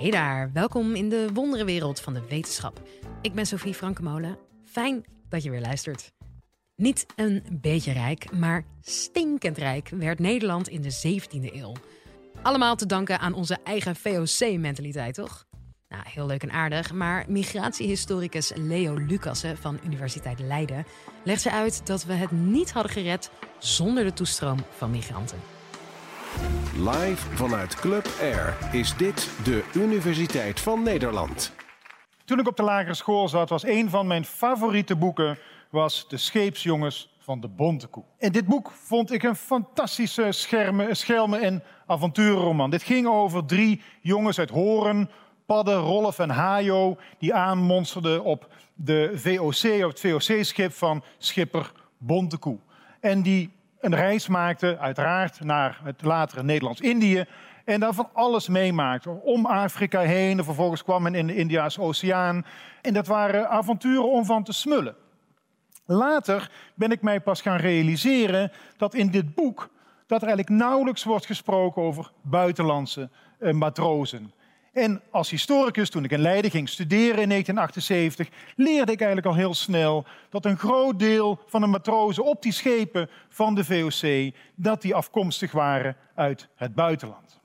Hey daar, welkom in de wonderenwereld van de wetenschap. Ik ben Sophie Frankemolen. Fijn dat je weer luistert. Niet een beetje rijk, maar stinkend rijk werd Nederland in de 17e eeuw. Allemaal te danken aan onze eigen VOC-mentaliteit, toch? Nou, heel leuk en aardig, maar migratiehistoricus Leo Lucassen van Universiteit Leiden legt ze uit dat we het niet hadden gered zonder de toestroom van migranten. Live vanuit Club Air is dit de Universiteit van Nederland. Toen ik op de lagere school zat, was een van mijn favoriete boeken was De Scheepsjongens van de Bontekoe. En dit boek vond ik een fantastische schermen, schelmen- en avonturenroman. Dit ging over drie jongens uit Horen, Padden, Rolf en Hajo, die aanmonsterden op de VOC, op het VOC-schip van schipper Bontekoe. En die een reis maakte, uiteraard, naar het latere Nederlands-Indië. En daar van alles meemaakte. Om Afrika heen. En vervolgens kwam men in de Indiaanse Oceaan. En dat waren avonturen om van te smullen. Later ben ik mij pas gaan realiseren dat in dit boek dat er eigenlijk nauwelijks wordt gesproken over buitenlandse eh, matrozen. En als historicus, toen ik in Leiden ging studeren in 1978, leerde ik eigenlijk al heel snel dat een groot deel van de matrozen op die schepen van de VOC, dat die afkomstig waren uit het buitenland.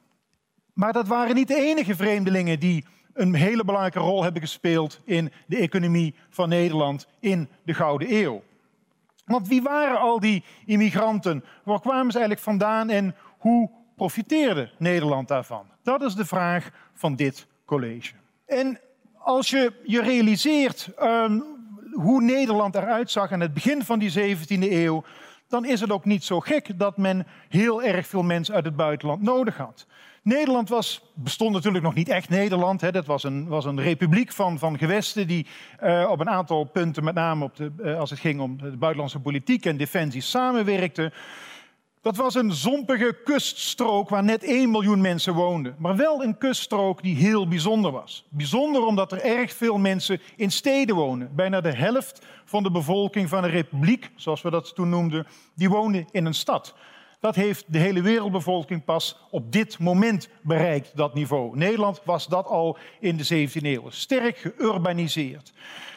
Maar dat waren niet de enige vreemdelingen die een hele belangrijke rol hebben gespeeld in de economie van Nederland in de Gouden Eeuw. Want wie waren al die immigranten? Waar kwamen ze eigenlijk vandaan en hoe profiteerde Nederland daarvan? Dat is de vraag van dit college. En als je je realiseert uh, hoe Nederland eruit zag aan het begin van die 17e eeuw, dan is het ook niet zo gek dat men heel erg veel mensen uit het buitenland nodig had. Nederland was, bestond natuurlijk nog niet echt Nederland. Hè. Dat was een, was een republiek van, van gewesten die uh, op een aantal punten, met name op de, uh, als het ging om de buitenlandse politiek en defensie, samenwerkten. Dat was een zompige kuststrook waar net 1 miljoen mensen woonden. Maar wel een kuststrook die heel bijzonder was. Bijzonder omdat er erg veel mensen in steden wonen. Bijna de helft van de bevolking van de republiek, zoals we dat toen noemden, die woonde in een stad. Dat heeft de hele wereldbevolking pas op dit moment bereikt, dat niveau. Nederland was dat al in de 17e eeuw. Sterk geurbaniseerd.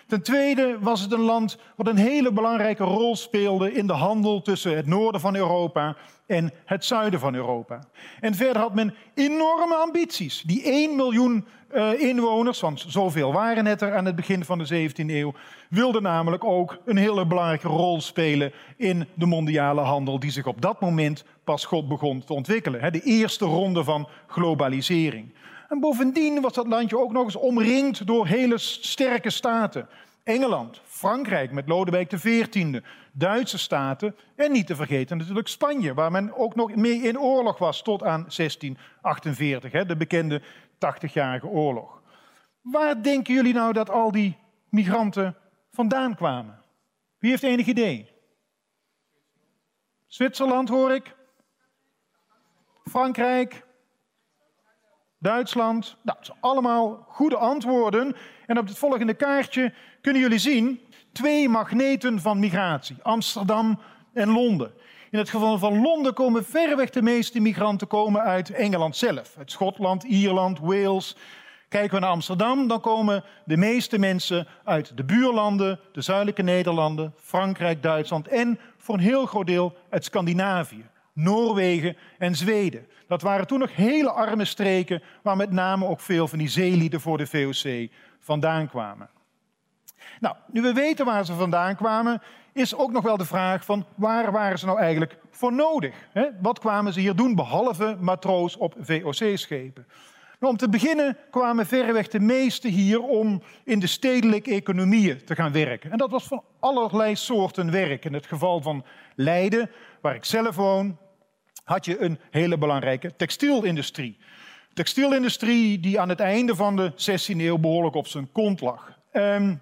Ten tweede was het een land wat een hele belangrijke rol speelde in de handel tussen het noorden van Europa en het zuiden van Europa. En verder had men enorme ambities. Die 1 miljoen uh, inwoners, want zoveel waren het er aan het begin van de 17e eeuw, wilden namelijk ook een hele belangrijke rol spelen in de mondiale handel die zich op dat moment pas God begon te ontwikkelen. De eerste ronde van globalisering. En bovendien was dat landje ook nog eens omringd door hele sterke staten. Engeland, Frankrijk met Lodewijk XIV, Duitse staten en niet te vergeten natuurlijk Spanje, waar men ook nog mee in oorlog was tot aan 1648, de bekende 80-jarige oorlog. Waar denken jullie nou dat al die migranten vandaan kwamen? Wie heeft enig idee? Zwitserland hoor ik. Frankrijk. Duitsland. Nou, zijn allemaal goede antwoorden. En op het volgende kaartje kunnen jullie zien twee magneten van migratie: Amsterdam en Londen. In het geval van Londen komen verreweg de meeste migranten komen uit Engeland zelf, uit Schotland, Ierland, Wales. Kijken we naar Amsterdam, dan komen de meeste mensen uit de buurlanden, de zuidelijke Nederlanden, Frankrijk, Duitsland en voor een heel groot deel uit Scandinavië, Noorwegen en Zweden. Dat waren toen nog hele arme streken waar met name ook veel van die zeelieden voor de VOC vandaan kwamen. Nou, nu we weten waar ze vandaan kwamen, is ook nog wel de vraag van waar waren ze nou eigenlijk voor nodig? Wat kwamen ze hier doen behalve matroos op VOC-schepen? Nou, om te beginnen kwamen verreweg de meesten hier om in de stedelijke economieën te gaan werken. En dat was van allerlei soorten werk. In het geval van Leiden, waar ik zelf woon, had je een hele belangrijke textielindustrie. Textielindustrie die aan het einde van de 16e eeuw behoorlijk op zijn kont lag. Um,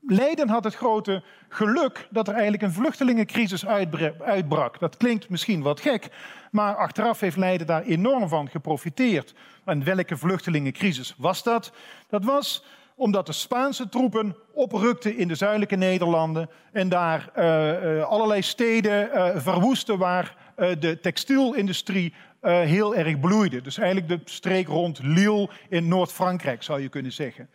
Leiden had het grote geluk dat er eigenlijk een vluchtelingencrisis uitbrak. Dat klinkt misschien wat gek, maar achteraf heeft Leiden daar enorm van geprofiteerd. En welke vluchtelingencrisis was dat? Dat was omdat de Spaanse troepen oprukten in de zuidelijke Nederlanden en daar uh, uh, allerlei steden uh, verwoesten waar de textielindustrie eh, heel erg bloeide. Dus eigenlijk de streek rond Lille in Noord-Frankrijk zou je kunnen zeggen.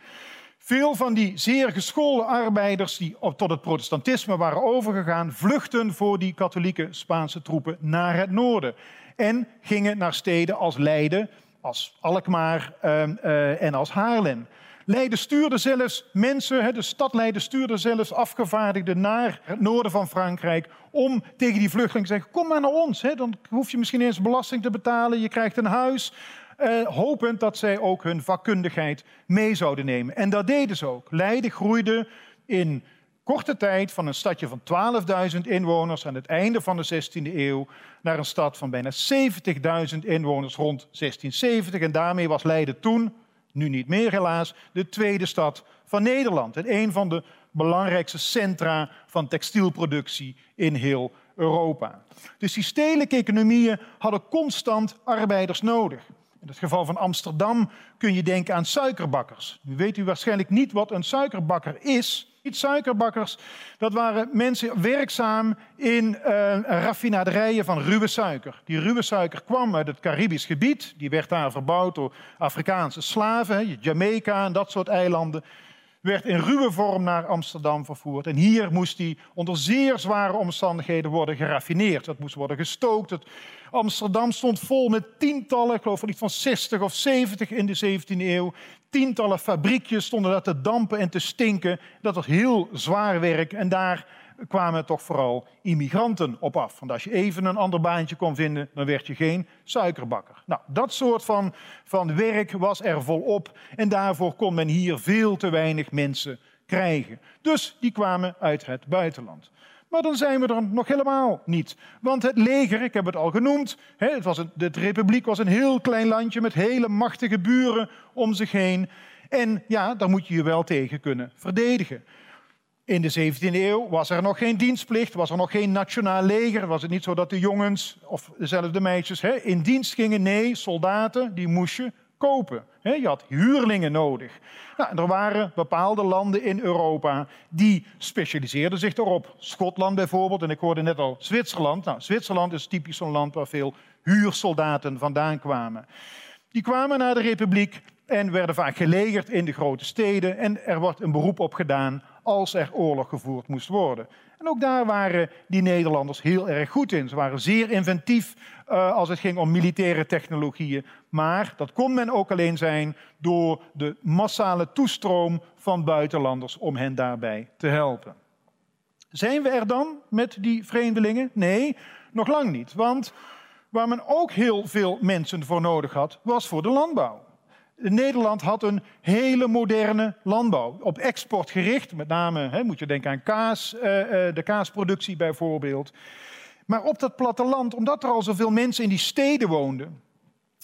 Veel van die zeer geschoolde arbeiders die tot het protestantisme waren overgegaan, vluchten voor die katholieke Spaanse troepen naar het noorden. En gingen naar steden als Leiden, als Alkmaar ehm, eh, en als Haarlem. Leiden stuurde zelfs mensen, de stad Leiden stuurde zelfs afgevaardigden naar het noorden van Frankrijk om tegen die vluchtelingen te zeggen, kom maar naar ons, dan hoef je misschien eens belasting te betalen, je krijgt een huis. Uh, hopend dat zij ook hun vakkundigheid mee zouden nemen. En dat deden ze ook. Leiden groeide in korte tijd van een stadje van 12.000 inwoners aan het einde van de 16e eeuw naar een stad van bijna 70.000 inwoners rond 1670. En daarmee was Leiden toen, nu niet meer helaas, de tweede stad van Nederland. En een van de belangrijkste centra van textielproductie in heel Europa. Dus die stedelijke economieën hadden constant arbeiders nodig. In het geval van Amsterdam kun je denken aan suikerbakkers. Nu weet u waarschijnlijk niet wat een suikerbakker is. Suikerbakkers, dat waren mensen werkzaam in uh, raffinaderijen van ruwe suiker. Die ruwe suiker kwam uit het Caribisch gebied. Die werd daar verbouwd door Afrikaanse slaven, Jamaica en dat soort eilanden werd in ruwe vorm naar Amsterdam vervoerd. En hier moest die onder zeer zware omstandigheden worden geraffineerd. Dat moest worden gestookt. Amsterdam stond vol met tientallen, ik geloof niet van 60 of 70 in de 17e eeuw. Tientallen fabriekjes stonden daar te dampen en te stinken. Dat was heel zwaar werk. En daar kwamen toch vooral immigranten op af. Want als je even een ander baantje kon vinden, dan werd je geen suikerbakker. Nou, dat soort van, van werk was er volop. En daarvoor kon men hier veel te weinig mensen krijgen. Dus die kwamen uit het buitenland. Maar dan zijn we er nog helemaal niet. Want het leger, ik heb het al genoemd, het was een, de republiek was een heel klein landje met hele machtige buren om zich heen. En ja, daar moet je je wel tegen kunnen verdedigen. In de 17e eeuw was er nog geen dienstplicht, was er nog geen nationaal leger. Was het niet zo dat de jongens of zelfs de meisjes hè, in dienst gingen? Nee, soldaten die moest je kopen. Je had huurlingen nodig. Nou, er waren bepaalde landen in Europa die specialiseerden zich erop. Schotland bijvoorbeeld, en ik hoorde net al Zwitserland. Nou, Zwitserland is typisch zo'n land waar veel huursoldaten vandaan kwamen. Die kwamen naar de republiek en werden vaak gelegerd in de grote steden. En er wordt een beroep op gedaan als er oorlog gevoerd moest worden. En ook daar waren die Nederlanders heel erg goed in. Ze waren zeer inventief uh, als het ging om militaire technologieën. Maar dat kon men ook alleen zijn door de massale toestroom van buitenlanders om hen daarbij te helpen. Zijn we er dan met die vreemdelingen? Nee, nog lang niet. Want waar men ook heel veel mensen voor nodig had, was voor de landbouw. Nederland had een hele moderne landbouw, op export gericht. Met name hè, moet je denken aan kaas, eh, eh, de kaasproductie bijvoorbeeld. Maar op dat platteland, omdat er al zoveel mensen in die steden woonden,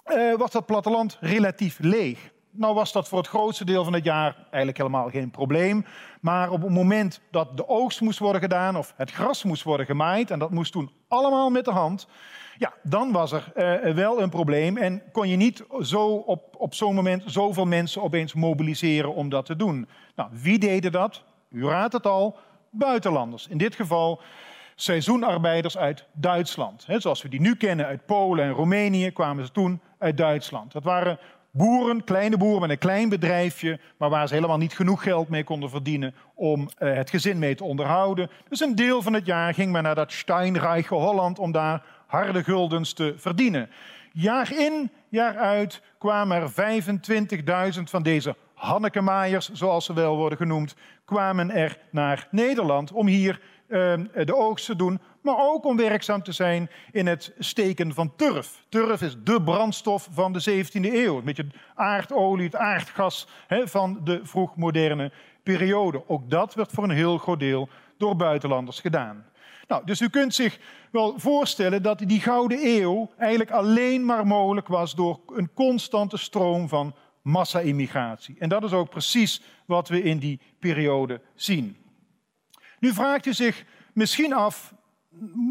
eh, was dat platteland relatief leeg. Nou was dat voor het grootste deel van het jaar eigenlijk helemaal geen probleem. Maar op het moment dat de oogst moest worden gedaan of het gras moest worden gemaaid, en dat moest toen allemaal met de hand, ja, dan was er uh, wel een probleem en kon je niet zo op, op zo'n moment zoveel mensen opeens mobiliseren om dat te doen. Nou, wie deden dat? U raadt het al, buitenlanders. In dit geval seizoenarbeiders uit Duitsland. He, zoals we die nu kennen uit Polen en Roemenië, kwamen ze toen uit Duitsland. Dat waren boeren, kleine boeren met een klein bedrijfje, maar waar ze helemaal niet genoeg geld mee konden verdienen om uh, het gezin mee te onderhouden. Dus een deel van het jaar ging men naar dat steinrijke Holland om daar harde guldens te verdienen. Jaar in, jaar uit kwamen er 25.000 van deze Hannekemaaiers, zoals ze wel worden genoemd, kwamen er naar Nederland om hier uh, de oogst te doen, maar ook om werkzaam te zijn in het steken van turf. Turf is de brandstof van de 17e eeuw. Een beetje aardolie, het aardgas van de vroegmoderne periode. Ook dat werd voor een heel groot deel door buitenlanders gedaan. Nou, dus u kunt zich wel voorstellen dat die Gouden Eeuw eigenlijk alleen maar mogelijk was door een constante stroom van massa-immigratie. En dat is ook precies wat we in die periode zien. Nu vraagt u zich misschien af,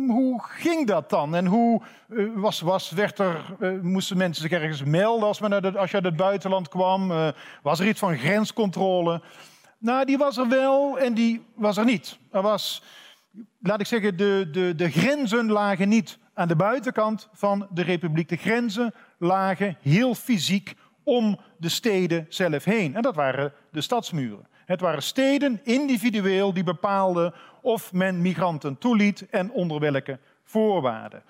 hoe ging dat dan? En hoe uh, was, was, werd er, uh, moesten mensen zich ergens melden als, men als je uit het buitenland kwam? Uh, was er iets van grenscontrole? Nou, die was er wel en die was er niet. Er was laat ik zeggen, de, de, de grenzen lagen niet aan de buitenkant van de republiek. De grenzen lagen heel fysiek om de steden zelf heen. En dat waren de stadsmuren. Het waren steden individueel die bepaalden of men migranten toeliet en onder welke voorwaarden.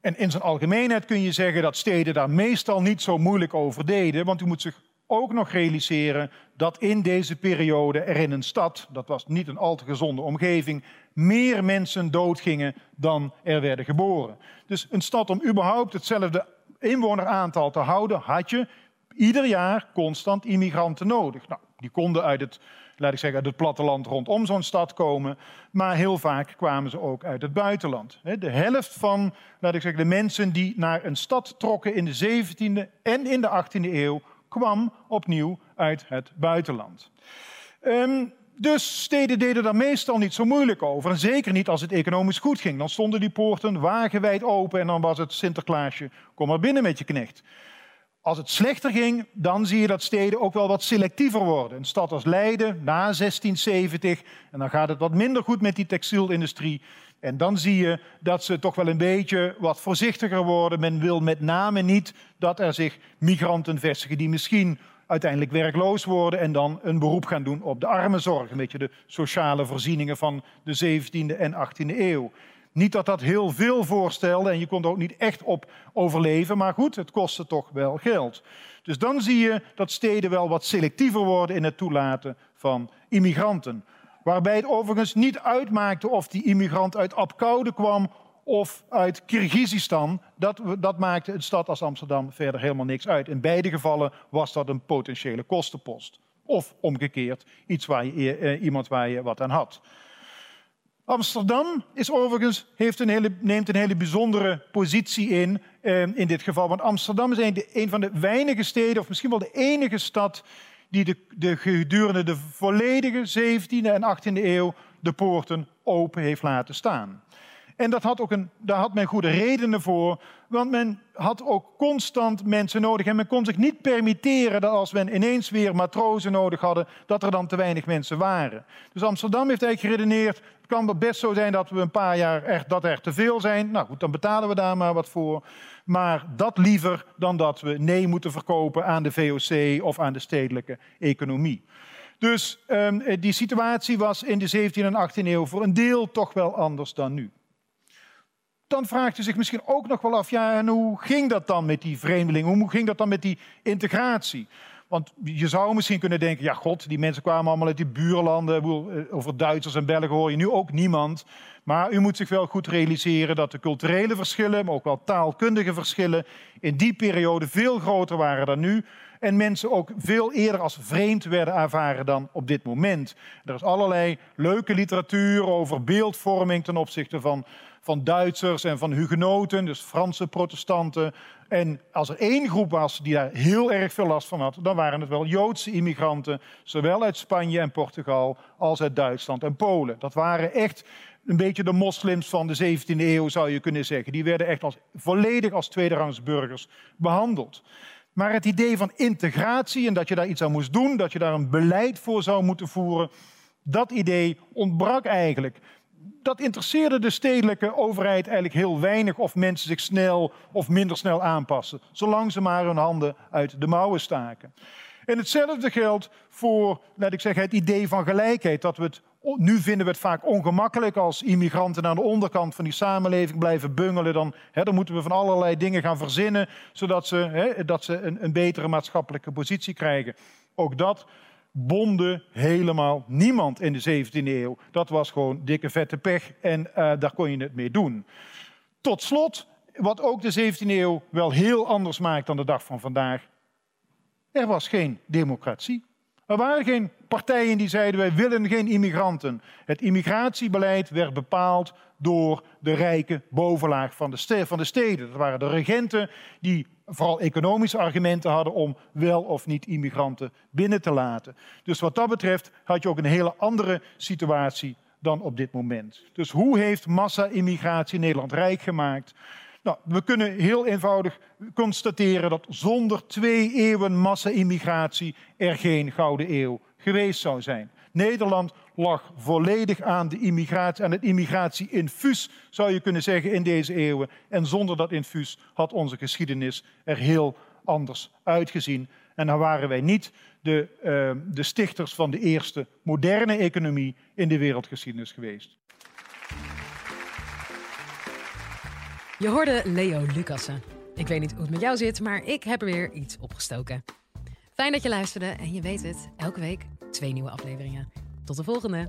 En in zijn algemeenheid kun je zeggen dat steden daar meestal niet zo moeilijk over deden, want u moet zich ook nog realiseren dat in deze periode er in een stad, dat was niet een al te gezonde omgeving, meer mensen doodgingen dan er werden geboren. Dus een stad om überhaupt hetzelfde inwoneraantal te houden, had je ieder jaar constant immigranten nodig. Nou, die konden uit het, laat ik zeggen, uit het platteland rondom zo'n stad komen, maar heel vaak kwamen ze ook uit het buitenland. De helft van, laat ik zeggen, de mensen die naar een stad trokken in de 17e en in de 18e eeuw kwam opnieuw uit het buitenland. Ehm, dus steden deden daar meestal niet zo moeilijk over. En zeker niet als het economisch goed ging. Dan stonden die poorten wagenwijd open en dan was het Sinterklaasje, kom maar binnen met je knecht. Als het slechter ging, dan zie je dat steden ook wel wat selectiever worden. Een stad als Leiden na 1670, en dan gaat het wat minder goed met die textielindustrie. En dan zie je dat ze toch wel een beetje wat voorzichtiger worden. Men wil met name niet dat er zich migranten vestigen die misschien uiteindelijk werkloos worden en dan een beroep gaan doen op de armenzorg. Een beetje de sociale voorzieningen van de 17e en 18e eeuw. Niet dat dat heel veel voorstelde en je kon er ook niet echt op overleven, maar goed, het kostte toch wel geld. Dus dan zie je dat steden wel wat selectiever worden in het toelaten van immigranten. Waarbij het overigens niet uitmaakte of die immigrant uit Apkoude kwam of uit Kirgizistan. Dat, dat maakte een stad als Amsterdam verder helemaal niks uit. In beide gevallen was dat een potentiële kostenpost. Of omgekeerd, iets waar je, eh, iemand waar je wat aan had. Amsterdam is overigens, heeft een hele, neemt een hele bijzondere positie in, eh, in dit geval. Want Amsterdam is een, een, van de weinige steden, of misschien wel de enige stad, die de, de gedurende de volledige 17e en 18e eeuw de poorten open heeft laten staan. En dat had ook een, daar had men goede redenen voor, want men had ook constant mensen nodig. En men kon zich niet permitteren dat als men ineens weer matrozen nodig hadden, dat er dan te weinig mensen waren. Dus Amsterdam heeft eigenlijk geredeneerd, het kan best zo zijn dat we een paar jaar echt, dat er te veel zijn. Nou goed, dan betalen we daar maar wat voor. Maar dat liever dan dat we nee moeten verkopen aan de VOC of aan de stedelijke economie. Dus um, die situatie was in de 17e en 18e eeuw voor een deel toch wel anders dan nu dan vraagt u zich misschien ook nog wel af, ja, en hoe ging dat dan met die vreemdelingen? Hoe ging dat dan met die integratie? Want je zou misschien kunnen denken, ja god, die mensen kwamen allemaal uit die buurlanden. Eh, over Duitsers en Belgen hoor je nu ook niemand. Maar u moet zich wel goed realiseren dat de culturele verschillen, maar ook wel taalkundige verschillen, in die periode veel groter waren dan nu. En mensen ook veel eerder als vreemd werden ervaren dan op dit moment. Er is allerlei leuke literatuur over beeldvorming ten opzichte van van Duitsers en van hugenoten, dus Franse protestanten. En als er één groep was die daar heel erg veel last van had, dan waren het wel Joodse immigranten, zowel uit Spanje en Portugal als uit Duitsland en Polen. Dat waren echt een beetje de moslims van de 17e eeuw, zou je kunnen zeggen. Die werden echt als, volledig als tweederangs burgers behandeld. Maar het idee van integratie en dat je daar iets aan moest doen, dat je daar een beleid voor zou moeten voeren, dat idee ontbrak eigenlijk dat interesseerde de stedelijke overheid eigenlijk heel weinig of mensen zich snel of minder snel aanpassen, zolang ze maar hun handen uit de mouwen staken. En hetzelfde geldt voor, laat ik zeggen, het idee van gelijkheid. Dat we het, nu vinden we het vaak ongemakkelijk als immigranten aan de onderkant van die samenleving blijven bungelen. Dan, hè, dan moeten we van allerlei dingen gaan verzinnen, zodat ze, hè, dat ze een, een betere maatschappelijke positie krijgen. Ook dat bonde helemaal niemand in de 17e eeuw. Dat was gewoon dikke vette pech en uh, daar kon je het mee doen. Tot slot, wat ook de 17e eeuw wel heel anders maakt dan de dag van vandaag. Er was geen democratie. Er waren geen partijen die zeiden wij willen geen immigranten. Het immigratiebeleid werd bepaald door de rijke bovenlaag van de steden. Dat waren de regenten die vooral economische argumenten hadden om wel of niet immigranten binnen te laten. Dus wat dat betreft had je ook een hele andere situatie dan op dit moment. Dus hoe heeft massa-immigratie Nederland rijk gemaakt? Nou, we kunnen heel eenvoudig constateren dat zonder twee eeuwen massa-immigratie er geen gouden eeuw geweest zou zijn. Nederland lag volledig aan, de immigratie, aan het immigratie-infuus, zou je kunnen zeggen, in deze eeuwen. En zonder dat infuus had onze geschiedenis er heel anders uitgezien. En dan waren wij niet de, uh, de stichters van de eerste moderne economie in de wereldgeschiedenis geweest. Je hoorde Leo Lucassen. Ik weet niet hoe het met jou zit, maar ik heb er weer iets opgestoken. Fijn dat je luisterde en je weet het, elke week twee nieuwe afleveringen. Tot de volgende!